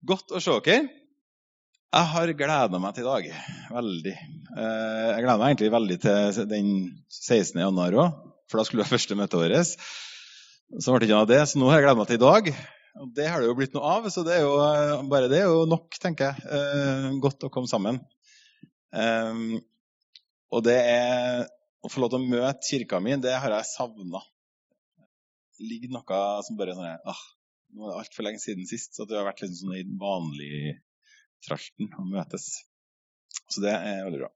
Godt å se dere. Jeg har gleda meg til i dag. Veldig. Eh, jeg gleder meg egentlig veldig til den 16. januar òg, for da skulle det første møtet vårt. Så ble det ikke noe av det, så nå har jeg gleda meg til i dag. Og det har det jo blitt noe av, så det er jo, eh, bare det er jo nok, tenker jeg. Eh, godt å komme sammen. Og det er å få lov til å møte kirka mi, det har jeg savna. Det ligger noe som bare sånn ah, nå er det altfor lenge siden sist, så det har vært liksom sånn i vanlige tralten å møtes. Så det er veldig bra.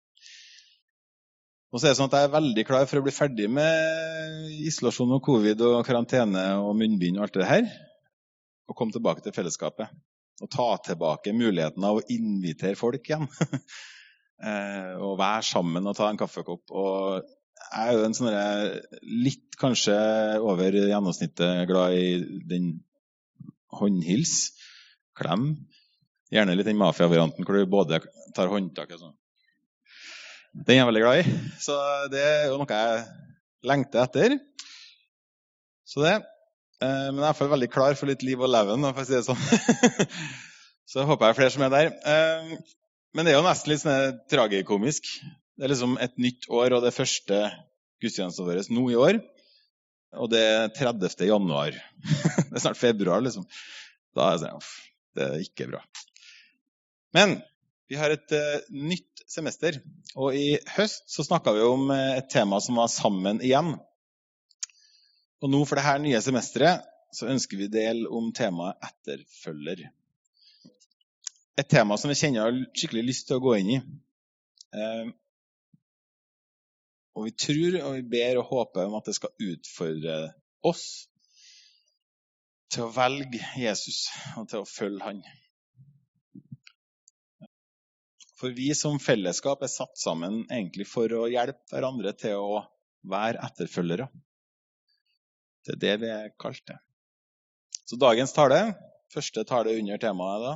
Og så er det sånn at Jeg er veldig klar for å bli ferdig med isolasjon og covid og karantene og munnbind og alt det her. Og komme tilbake til fellesskapet. Og ta tilbake muligheten av å invitere folk igjen. Eh, og være sammen og ta en kaffekopp. Og jeg er jo en sånn litt kanskje over gjennomsnittet glad i den håndhils, klem. Gjerne litt den mafiavarianten hvor du både tar håndtak og sånn. Den er jeg veldig glad i. Så det er jo noe jeg lengter etter. Så det. Eh, men jeg er i hvert fall veldig klar for litt liv og leven, for å si det sånn. Så jeg håper jeg er flere som er der. Eh, men det er jo nesten litt sånn tragikomisk. Det er liksom et nytt år og det første gudstjenesten vår nå i år. Og det er 30. januar. det er snart februar, liksom. Da er det sånn Det er ikke bra. Men vi har et uh, nytt semester. Og i høst så snakka vi om uh, et tema som var 'sammen igjen'. Og nå for dette nye semesteret så ønsker vi del om temaet 'etterfølger'. Et tema som vi kjenner har skikkelig lyst til å gå inn i. Uh, og vi tror og vi ber og håper om at det skal utfordre oss til å velge Jesus og til å følge han. For vi som fellesskap er satt sammen egentlig for å hjelpe hverandre til å være etterfølgere. Det er det vi er kalt til. Så dagens tale, første tale under temaet da,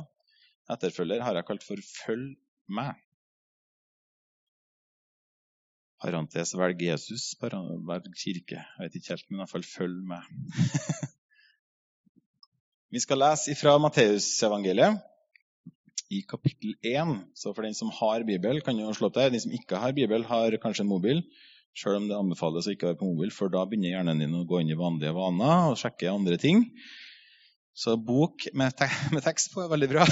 etterfølger, har jeg kalt for 'Følg meg'. Parentes velg Jesus, velg kirke. Jeg vet ikke helt, men i hvert fall følg med. Vi skal lese fra Matteusevangeliet i kapittel 1. Så for den som har Bibel, kan jo slå opp der. Den som ikke har Bibel, har kanskje en mobil. Selv om det anbefales å ikke være på mobil, for da begynner hjernen din å gå inn i vanlige vaner og sjekke andre ting. Så bok med, te med tekst på er veldig bra.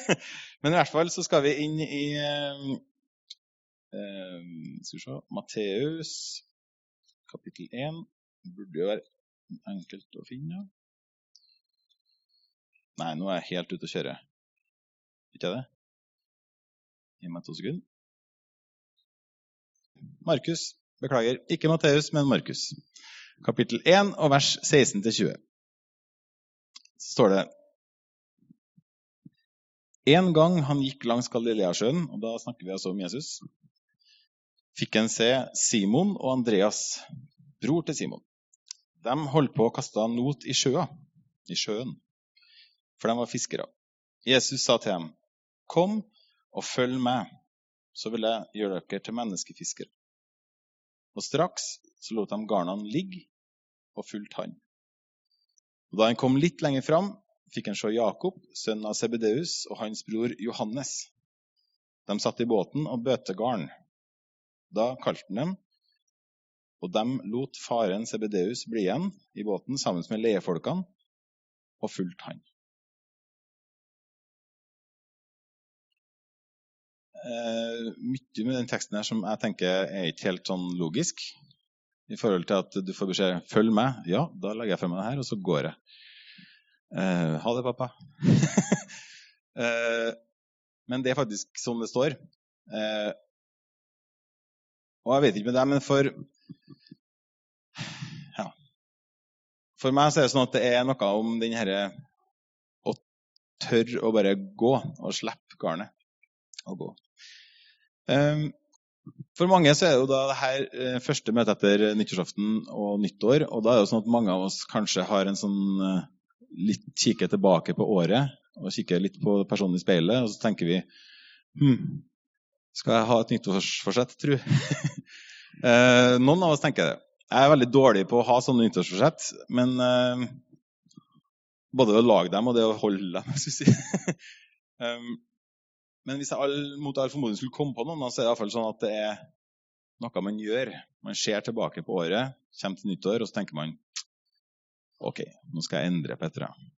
Men i hvert fall så skal vi inn i Ehm, skal vi se Matteus kapittel 1 burde jo være enkelt å finne. Nei, nå er jeg helt ute å kjøre. Ikke jeg det? Gi meg to sekunder. Markus. Beklager. Ikke Matteus, men Markus. Kapittel 1 og vers 16-20. Så står det En gang han gikk langs Galileasjøen, og da snakker vi altså om Jesus, fikk en se Simon og Andreas, bror til Simon. De holdt på å kaste not i sjøa, i sjøen, for de var fiskere. Jesus sa til dem, 'Kom og følg meg, så vil jeg gjøre dere til menneskefiskere.' Og straks så lot de garnene ligge og fulgte han. Og Da han kom litt lenger fram, fikk han se Jakob, sønn av Sebedeus, og hans bror Johannes. De satt i båten og bøtte garn. Da kalte han dem, og de lot faren Sebedeus bli igjen i båten sammen med leiefolkene, og fulgte han. Eh, mye med den teksten her som jeg tenker er ikke helt sånn logisk. I forhold til at du får beskjed 'følg meg'. Ja, da legger jeg frem meg det her, og så går jeg. Eh, ha det, pappa. eh, men det er faktisk sånn det står. Eh, og jeg vet ikke med deg, men for ja. For meg så er det sånn at det er noe om den herre å tørre å bare gå og slippe garnet og gå. Um, for mange så er det jo da det her eh, første møtet etter nyttårsaften og nyttår. Og da er det jo sånn at mange av oss kanskje har en sånn eh, litt kikker tilbake på året og kikker litt på personen i speilet, og så tenker vi hm, skal jeg ha et nyttårsforsett, tru? eh, noen av oss tenker det. Jeg er veldig dårlig på å ha sånne nyttårsforsett, men, eh, både å lage dem og det å holde dem. Synes jeg. um, men hvis jeg all, mot all formodning skulle komme på noen, så er det iallfall sånn at det er noe man gjør. Man ser tilbake på året, kommer til nyttår, og så tenker man OK, nå skal jeg endre på et eller annet.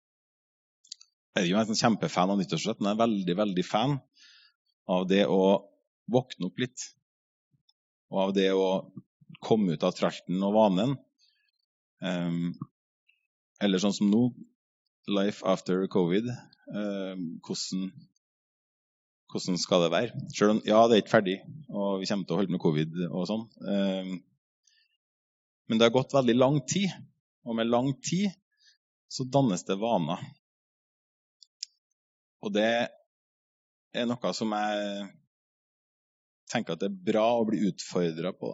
Jeg er ikke en kjempefan av nyttårsforsett, men jeg er veldig veldig fan av det å våkne opp litt. Og av det å komme ut av tralten og vanen. Um, eller sånn som nå, life after covid. Um, hvordan hvordan skal det være? Selv om ja, det er ikke ferdig, og vi kommer til å holde med covid og sånn. Um, men det har gått veldig lang tid, og med lang tid så dannes det vaner. Og det er noe som jeg tenker at det er bra å bli utfordra på.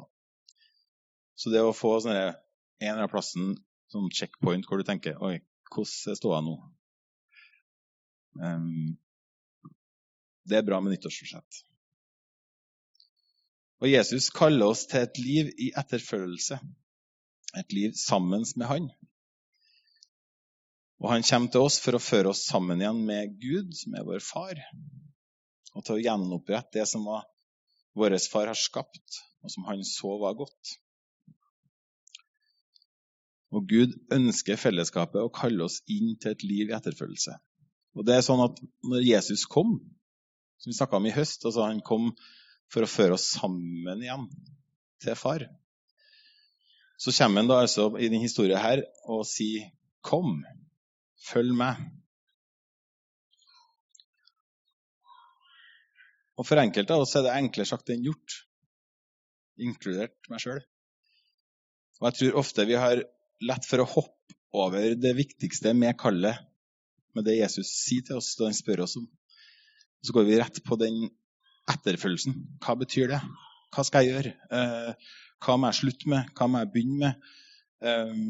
Så det å få sånne, en eller annen plassen, sånn checkpoint hvor du tenker Oi, hvordan står jeg nå? Um, det er bra med nyttårsforsett. Og Jesus kaller oss til et liv i etterfølgelse. Et liv sammen med Han. Og Han kommer til oss for å føre oss sammen igjen med Gud, som er vår far. Og til å gjenopprette det som var vår far har skapt, og som han så var godt. Og Gud ønsker fellesskapet og kaller oss inn til et liv i etterfølgelse. Og det er sånn at når Jesus kom, som vi snakka om i høst. Altså, han kom for å føre oss sammen igjen til far. Så kommer han da altså i denne historien her og sier 'Kom, følg meg'. Og For enkelte av oss er det enklere sagt enn gjort, inkludert meg sjøl. Og jeg tror ofte vi har lett for å hoppe over det viktigste med kallet, med det Jesus sier til oss da han spør oss om og så går vi rett på den etterfølgelsen. Hva betyr det? Hva skal jeg gjøre? Eh, hva må jeg slutte med? Hva må jeg begynne med? Eh,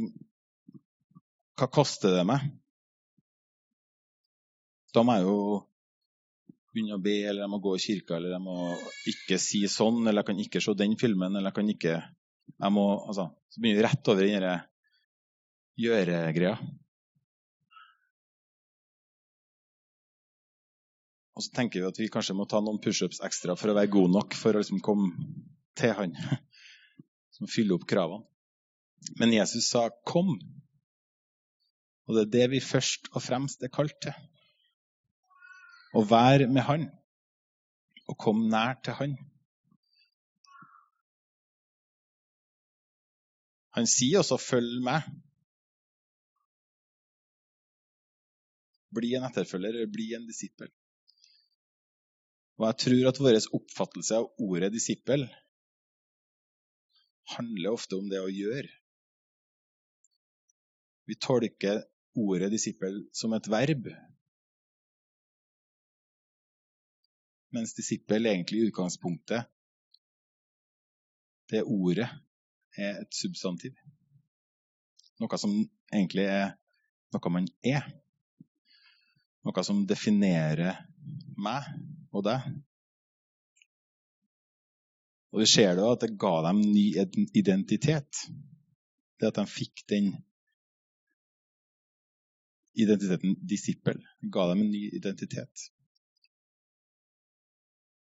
hva koster det meg? Da må jeg jo begynne å be, eller jeg må gå i kirka, eller jeg må ikke si sånn, eller jeg kan ikke se den filmen, eller jeg kan ikke jeg må, altså, Så begynner vi rett over i den gjøre-greia. Og så tenker vi at vi kanskje må ta noen pushups ekstra for å være gode nok for å liksom komme til han. Som fyller opp kravene. Men Jesus sa 'kom'. Og det er det vi først og fremst er kalt til. Å være med Han. og komme nær til Han. Han sier også 'følg meg'. Bli en etterfølger, eller bli en disippel. Og jeg tror at vår oppfattelse av ordet disippel handler ofte om det å gjøre. Vi tolker ordet disippel som et verb, mens disippel egentlig i utgangspunktet det ordet er et substantiv. Noe som egentlig er noe man er. Noe som definerer meg og deg. Og vi ser det at det ga dem ny identitet. Det at de fikk den identiteten disippel. Ga dem en ny identitet.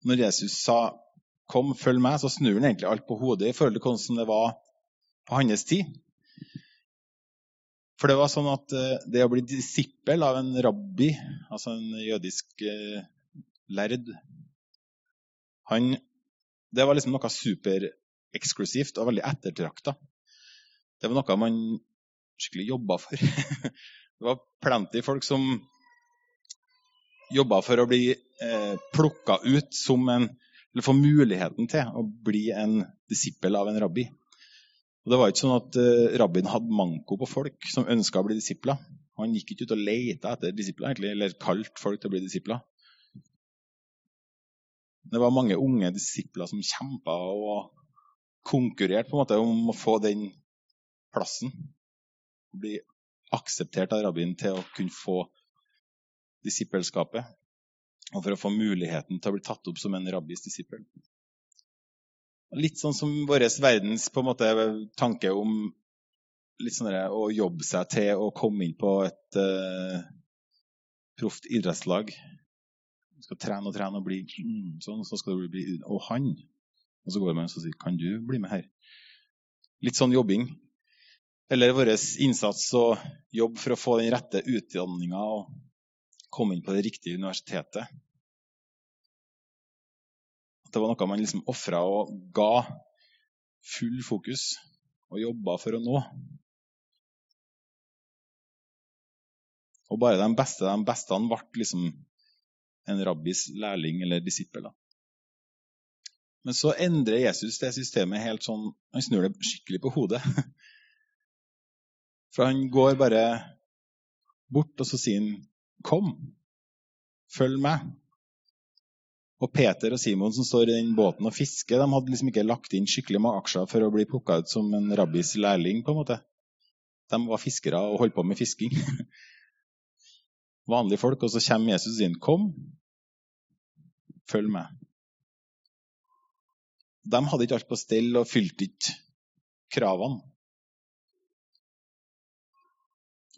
Når Jesus sa 'kom, følg meg', så snur han egentlig alt på hodet i forhold til hvordan det var på hans tid. For det var sånn at eh, det å bli disippel av en rabbi, altså en jødisk eh, lærd. Han, det var liksom noe supereksklusivt og veldig ettertrakta. Det var noe man skikkelig jobba for. det var plenty folk som jobba for å bli eh, plukka ut som en Eller få muligheten til å bli en disippel av en rabbi. Og Det var ikke sånn at eh, rabbien hadde manko på folk som ønska å bli disipler. Han gikk ikke ut og leita etter disipler, eller kalte folk til å bli disipler. Det var mange unge disipler som kjempa og konkurrerte på en måte om å få den plassen. Bli akseptert av rabbien til å kunne få disippelskapet. Og for å få muligheten til å bli tatt opp som en rabbis disippel. Litt sånn som vår verdens på en måte, tanke om sånn der, å jobbe seg til å komme inn på et uh, proft idrettslag. Du skal trene og trene og bli mm, sånn, så skal du bli Og han. Og så går man og sier Kan du bli med her? Litt sånn jobbing. Eller vår innsats og jobb for å få den rette utdanninga og komme inn på det riktige universitetet. At det var noe man liksom ofra og ga full fokus og jobba for å nå. Og bare de beste de beste ble liksom en rabbis lærling eller disippel. Men så endrer Jesus det systemet helt sånn Han snur det skikkelig på hodet. For han går bare bort, og så sier han, 'Kom, følg meg'. Og Peter og Simon som står i den båten og fisker, de hadde liksom ikke lagt inn skikkelig med aksjer for å bli plukka ut som en rabbis lærling. på en måte. De var fiskere og holdt på med fisking. Vanlige folk. Og så kommer Jesus inn. 'Kom, følg meg'. De hadde ikke alt på stell og fylte ikke kravene.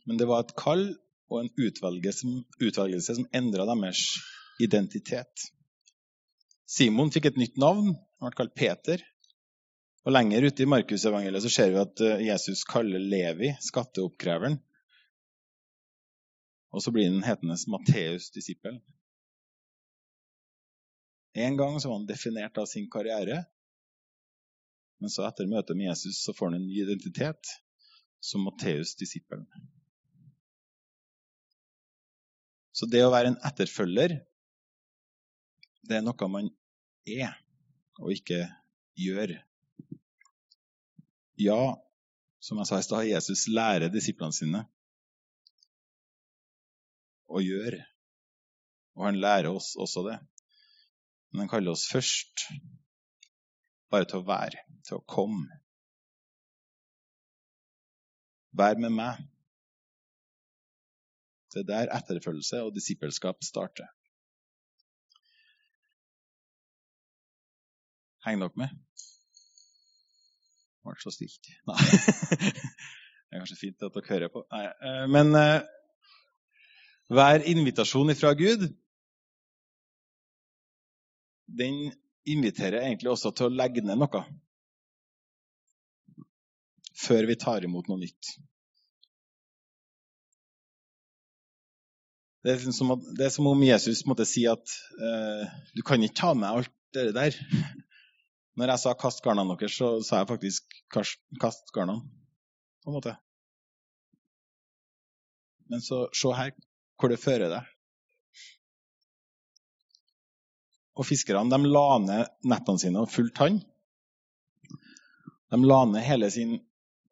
Men det var et kall og en utvelgelse, utvelgelse som endra deres identitet. Simon fikk et nytt navn. Han ble kalt Peter. Og Lenger ute i Markusevangeliet ser vi at eh, Jesus kaller Levi skatteoppkreveren. Og så blir han hetende Matteus disippel. En gang så var han definert av sin karriere, men så etter møtet med Jesus så får han en ny identitet som Matteus disippel. Så det å være en etterfølger, det er noe man er, og ikke gjør. Ja, som jeg sa i stad, Jesus lærer disiplene sine å gjøre. Og han lærer oss også det. Men han kaller oss først bare til å være, til å komme. Vær med meg. Det er der etterfølgelse og disippelskap starter. Henger dere med? Det ble så stilt. Nei. Det er kanskje fint at dere hører på. Nei. Eh, men eh, hver invitasjon fra Gud den inviterer egentlig også til å legge ned noe før vi tar imot noe nytt. Det er, liksom som, at, det er som om Jesus måtte si at uh, du kan ikke ta med alt det der. Når jeg sa 'kast garnene deres', så sa jeg faktisk 'kast garnene'. på en måte. Men så se her hvor det fører deg. Og fiskerne de la ned nettene sine og fulgte han. De la ned hele sin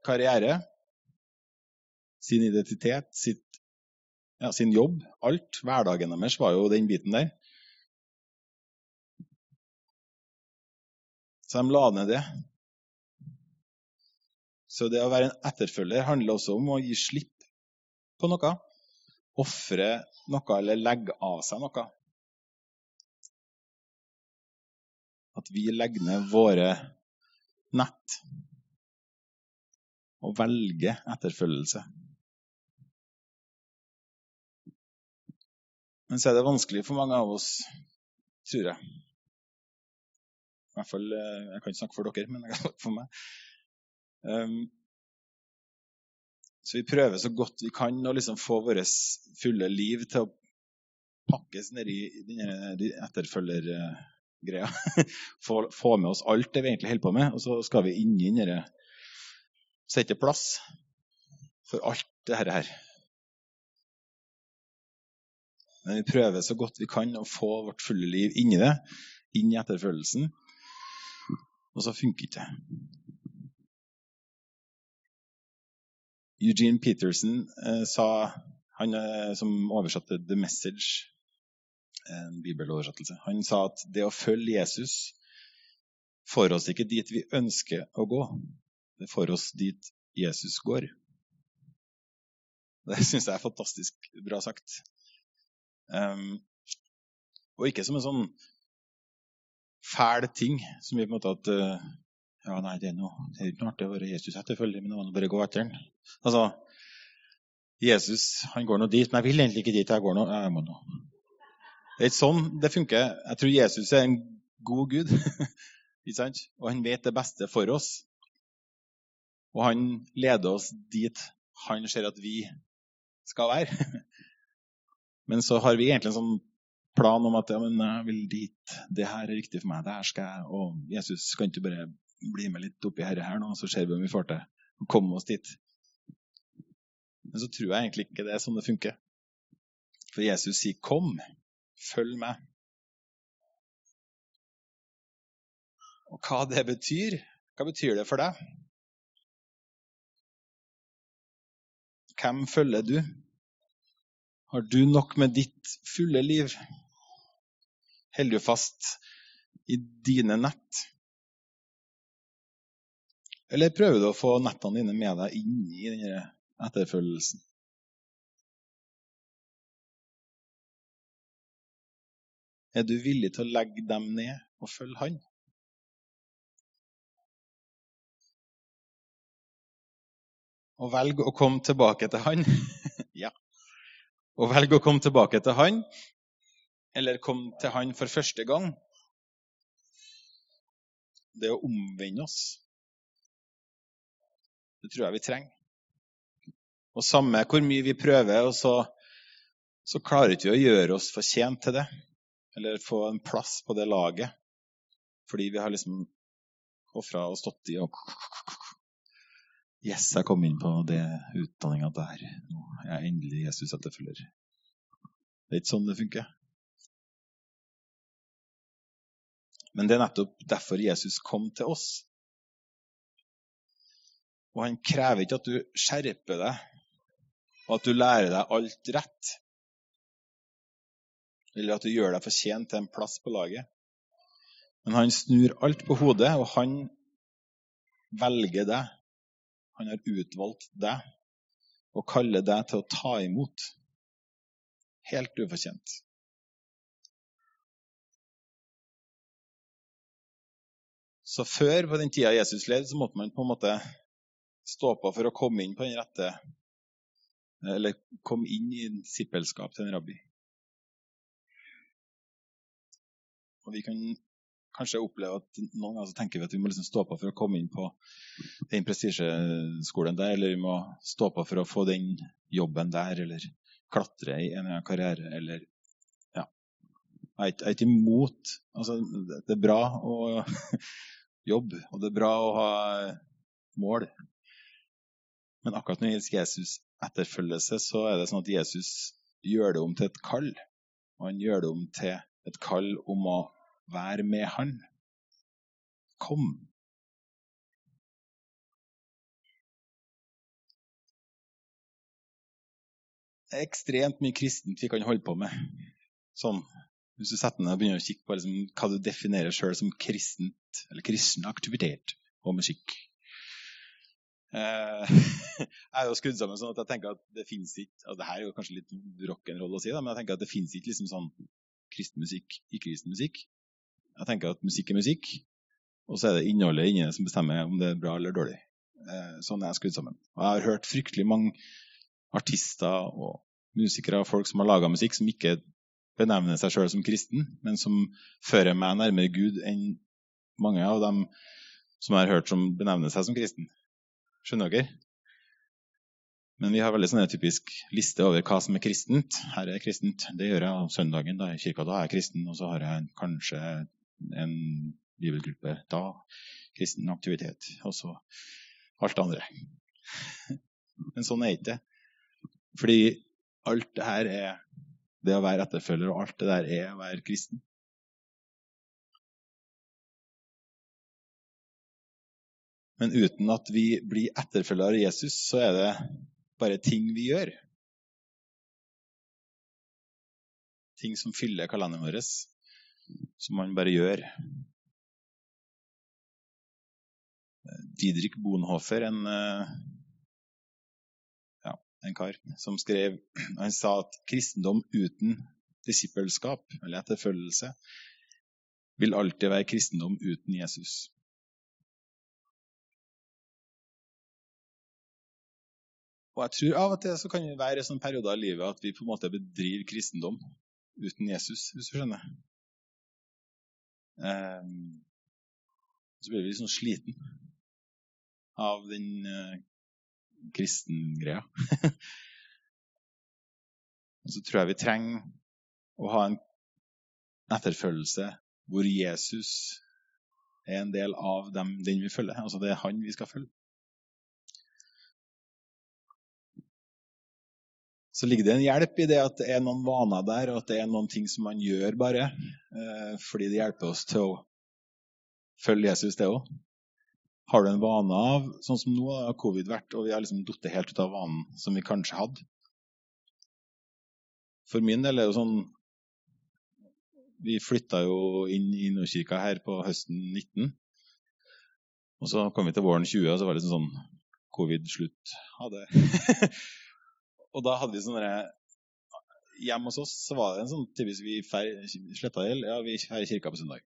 karriere, sin identitet, sitt ja, sin jobb. Alt. Hverdagen deres var jo den biten der. Så de la ned det. Så det å være en etterfølger handler også om å gi slipp på noe. Ofre noe eller legge av seg noe. At vi legger ned våre nett og velger etterfølgelse. Men så er det vanskelig for mange av oss, tror jeg. I hvert fall, eh, Jeg kan ikke snakke for dere, men jeg kan snakke for meg. Um, så vi prøver så godt vi kan å liksom få vårt fulle liv til å pakkes nedi denne etterfølgergreia. få, få med oss alt det vi egentlig holder på med, og så skal vi inni denne sette plass for alt det her. Men vi prøver så godt vi kan å få vårt fulle liv inni det, inn i etterfølgelsen. Og så funker ikke det. Eugene Peterson eh, sa, han eh, som oversatte 'The Message', en bibeloversettelse, han sa at det å følge Jesus får oss ikke dit vi ønsker å gå. Det får oss dit Jesus går. Det syns jeg er fantastisk bra sagt. Um, og ikke som en sånn fæl ting som vi på en måte at uh, Ja, nei, det er, noe, det er ikke noe artig å være Jesus etterfølger, men det var nå bare å gå etter den. Altså, Jesus han går nå dit, men jeg vil egentlig ikke dit. Jeg går nå, jeg må nå. Det er ikke sånn det funker. Jeg tror Jesus er en god gud. ikke sant? Og han vet det beste for oss. Og han leder oss dit han ser at vi skal være. Men så har vi egentlig en sånn plan om at ja, men jeg vil dit. Det her er riktig for meg. Det her skal jeg. Og Jesus, kan ikke bare bli med litt oppi dette her nå, så ser vi om vi får til å komme oss dit. Men så tror jeg egentlig ikke det er sånn det funker. For Jesus sier 'kom, følg meg'. Og hva det betyr, hva betyr det for deg? Hvem følger du? Har du nok med ditt fulle liv? Holder du fast i dine nett? Eller prøver du å få nettene dine med deg inn i denne etterfølgelsen? Er du villig til å legge dem ned og følge Han? Og velge å komme tilbake til Han? Å velge å komme tilbake til Han, eller komme til Han for første gang, det å omvende oss, det tror jeg vi trenger. Og samme hvor mye vi prøver, og så, så klarer ikke å gjøre oss fortjent til det. Eller få en plass på det laget. Fordi vi har liksom ofra og stått i og Yes, jeg kom inn på det utdanninga der. Jeg er endelig Jesus etterfølger. Det er ikke sånn det funker. Men det er nettopp derfor Jesus kom til oss. Og han krever ikke at du skjerper deg, og at du lærer deg alt rett. Eller at du gjør deg fortjent til en plass på laget. Men han snur alt på hodet, og han velger deg han har utvalgt deg og kaller deg til å ta imot. Helt ufortjent. Så før, på den tida Jesus levde, så måtte man på en måte stå på for å komme inn på den rette Eller komme inn i disippelskap til en rabbi. Og vi kan kanskje opplever at noen ganger så tenker vi at vi må liksom stå på for å komme inn på den prestisjeskolen der, eller vi må stå på for å få den jobben der, eller klatre i en eller annen karriere, eller ja. Jeg er ikke imot altså, Det er bra å jobbe, og det er bra å ha mål. Men akkurat når det gjelder Jesus etterfølgelse, så er det sånn at Jesus gjør det om til et kall. Og han gjør det om til et kall om å Vær med Han. Kom. Det er ekstremt mye kristent vi kan holde på med. Sånn, hvis du setter ned og begynner å kikke på liksom, hva du definerer sjøl som kristent, eller kristen aktivitet og musikk. Eh, jeg er jo skrudd sammen sånn at jeg tenker at det fins ikke og det her er jo kanskje litt rock'n'roll å si, da, men jeg tenker at det fins ikke liksom sånn kristen musikk, ikke-kristen musikk. Jeg tenker at musikk er musikk, og så er det innholdet inni det som bestemmer om det er bra eller dårlig. Eh, sånn er jeg skrudd sammen. Og jeg har hørt fryktelig mange artister og musikere og folk som har laga musikk som ikke benevner seg sjøl som kristen, men som fører meg nærmere Gud enn mange av dem som jeg har hørt som benevner seg som kristen. Skjønner dere? Men vi har veldig sånn typisk liste over hva som er kristent. Her er kristent. Det gjør jeg søndagen da i kirka. Da er jeg kristen. Og så har jeg kanskje en bibelgruppe da. Kristen aktivitet. Og så alt det andre. Men sånn er ikke det. Fordi alt det her er det å være etterfølger, og alt det der er å være kristen. Men uten at vi blir etterfølgere av Jesus, så er det bare ting vi gjør. Ting som fyller kalenderen vår som man bare gjør. Didrik Bonhoeffer, en, eh, ja, en kar som skrev Han sa at kristendom uten disippelskap, eller etterfølgelse, vil alltid være kristendom uten Jesus. Og jeg tror av og til så kan det være en sånn periode av livet at vi på en måte bedriver kristendom uten Jesus, hvis du skjønner. Um, så blir vi liksom sliten av den uh, kristengreia. og så tror jeg vi trenger å ha en etterfølgelse hvor Jesus er en del av dem, den vi følger. Altså det er han vi skal følge. Så ligger det en hjelp i det at det er noen vaner der, og at det er noen ting som man gjør bare. Eh, fordi det hjelper oss til å følge Jesus, det òg. Har du en vane av, sånn som nå har covid vært, og vi har liksom falt helt ut av vanen som vi kanskje hadde For min del er det jo sånn vi flytta jo inn i Nordkirka her på høsten 19. Og så kom vi til våren 20, og så var det sånn covid-slutt. Ha det. og da hadde vi sånn Hjemme hos oss så var det en sånn typisk vi sletta gjeld. Ja, vi drar i kirka på søndag.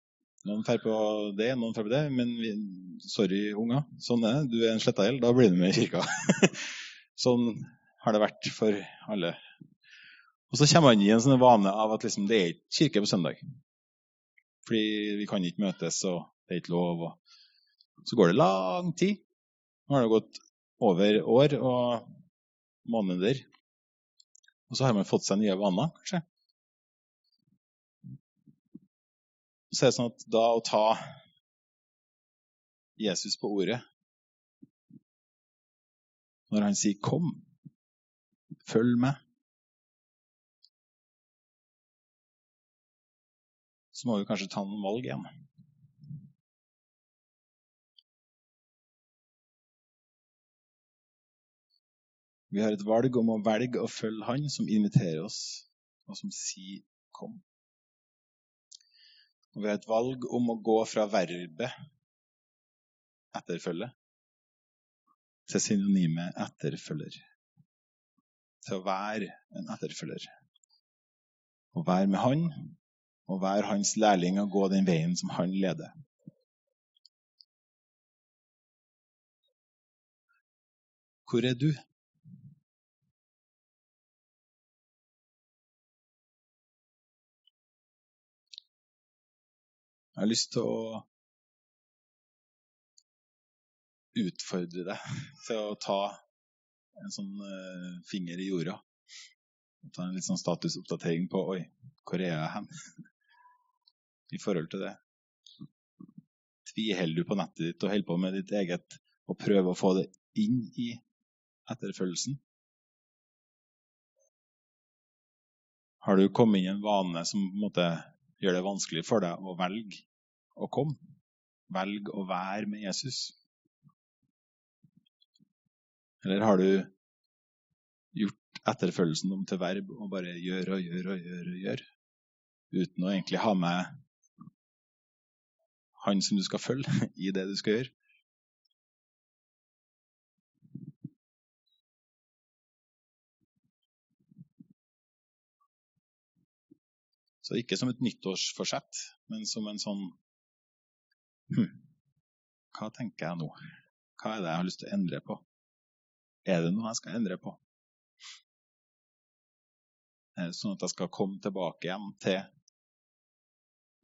Noen drar på det, noen drar på det. Men vi, sorry, unger. Sånn er det. Du er en sletta gjeld, da blir du med i kirka. sånn har det vært for alle og så kommer man i en sånn vane av at liksom, det er ikke kirke på søndag. Fordi vi kan ikke møtes, og det er ikke lov. Og... Så går det lang tid. Nå har det gått over år og måneder. Og så har man fått seg nye vaner, kanskje. Så er det sånn at da å ta Jesus på ordet Når han sier 'kom', 'følg meg', så må vi kanskje ta noen valg igjen. Vi har et valg om å velge å følge Han som inviterer oss, og som sier 'kom'. Og vi har et valg om å gå fra verbet 'etterfølge' til synonymet 'etterfølger'. Til å være en etterfølger. Å være med Han og være hans lærling og gå den veien som han leder. Hvor er du? Jeg har lyst til å utfordre deg til å ta en sånn uh, finger i jorda. Ta en litt sånn statusoppdatering på Oi, hvor er jeg hen? i forhold til det? Tviholder du på nettet ditt og holder på med ditt eget og prøver å få det inn i etterfølgelsen? Har du kommet inn i en vane som på en måte gjør det vanskelig for deg å velge å komme? Velge å være med Jesus? Eller har du gjort etterfølgelsen om til verb og bare gjør og gjør og gjør, og gjør uten å egentlig ha med han som du skal følge i det du skal gjøre. Så ikke som et nyttårsforsett, men som en sånn hm, Hva tenker jeg nå? Hva er det jeg har lyst til å endre på? Er det noe jeg skal endre på? Det sånn at jeg skal komme tilbake igjen til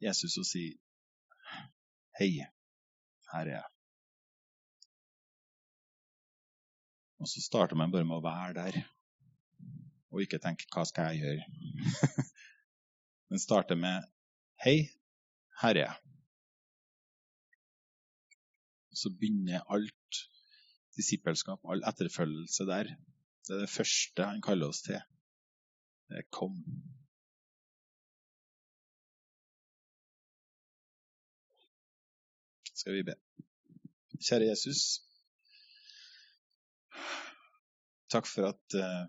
Jesus og si Hei, her er jeg. Og så starter man bare med å være der, og ikke tenke 'hva skal jeg gjøre'? Men starter med 'hei, her er jeg'. Så begynner alt disippelskap, all etterfølgelse der. Det er det første han kaller oss til. Det er 'kom'. skal vi be. Kjære Jesus. Takk for at uh,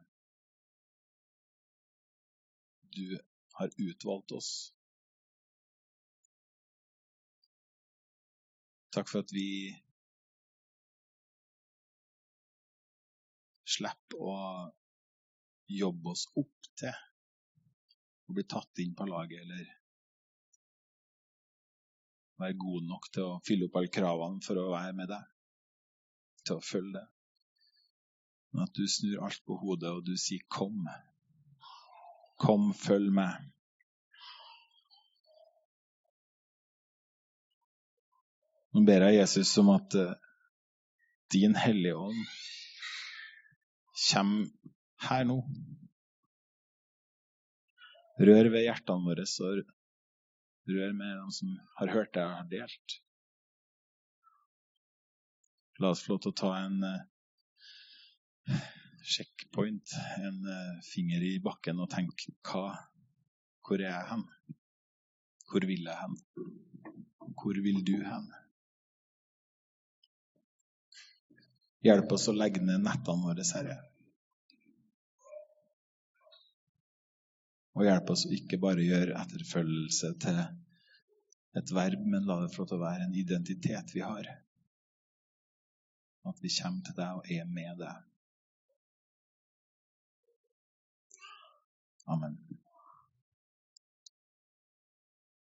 du har utvalgt oss. Takk for at vi slipper å jobbe oss opp til å bli tatt inn på laget eller være god nok til å fylle opp alle kravene for å være med deg, til å følge det. Men at du snur alt på hodet, og du sier 'kom'. Kom, følg meg. Nå ber jeg Jesus om at eh, din Hellige Ånd kommer her nå. Rør ved hjertene våre og rør med dem som har hørt det jeg har delt. La oss få lov til å ta en uh, checkpoint, en uh, finger i bakken, og tenke hva, hvor er jeg hen? Hvor vil jeg hen? Hvor vil du hen? Hjelp oss å legge ned nettene våre, Herre. Og hjelp oss å ikke bare gjøre etterfølgelse til et verb, men la det få til å være en identitet vi har. At vi kommer til deg og er med deg. Amen.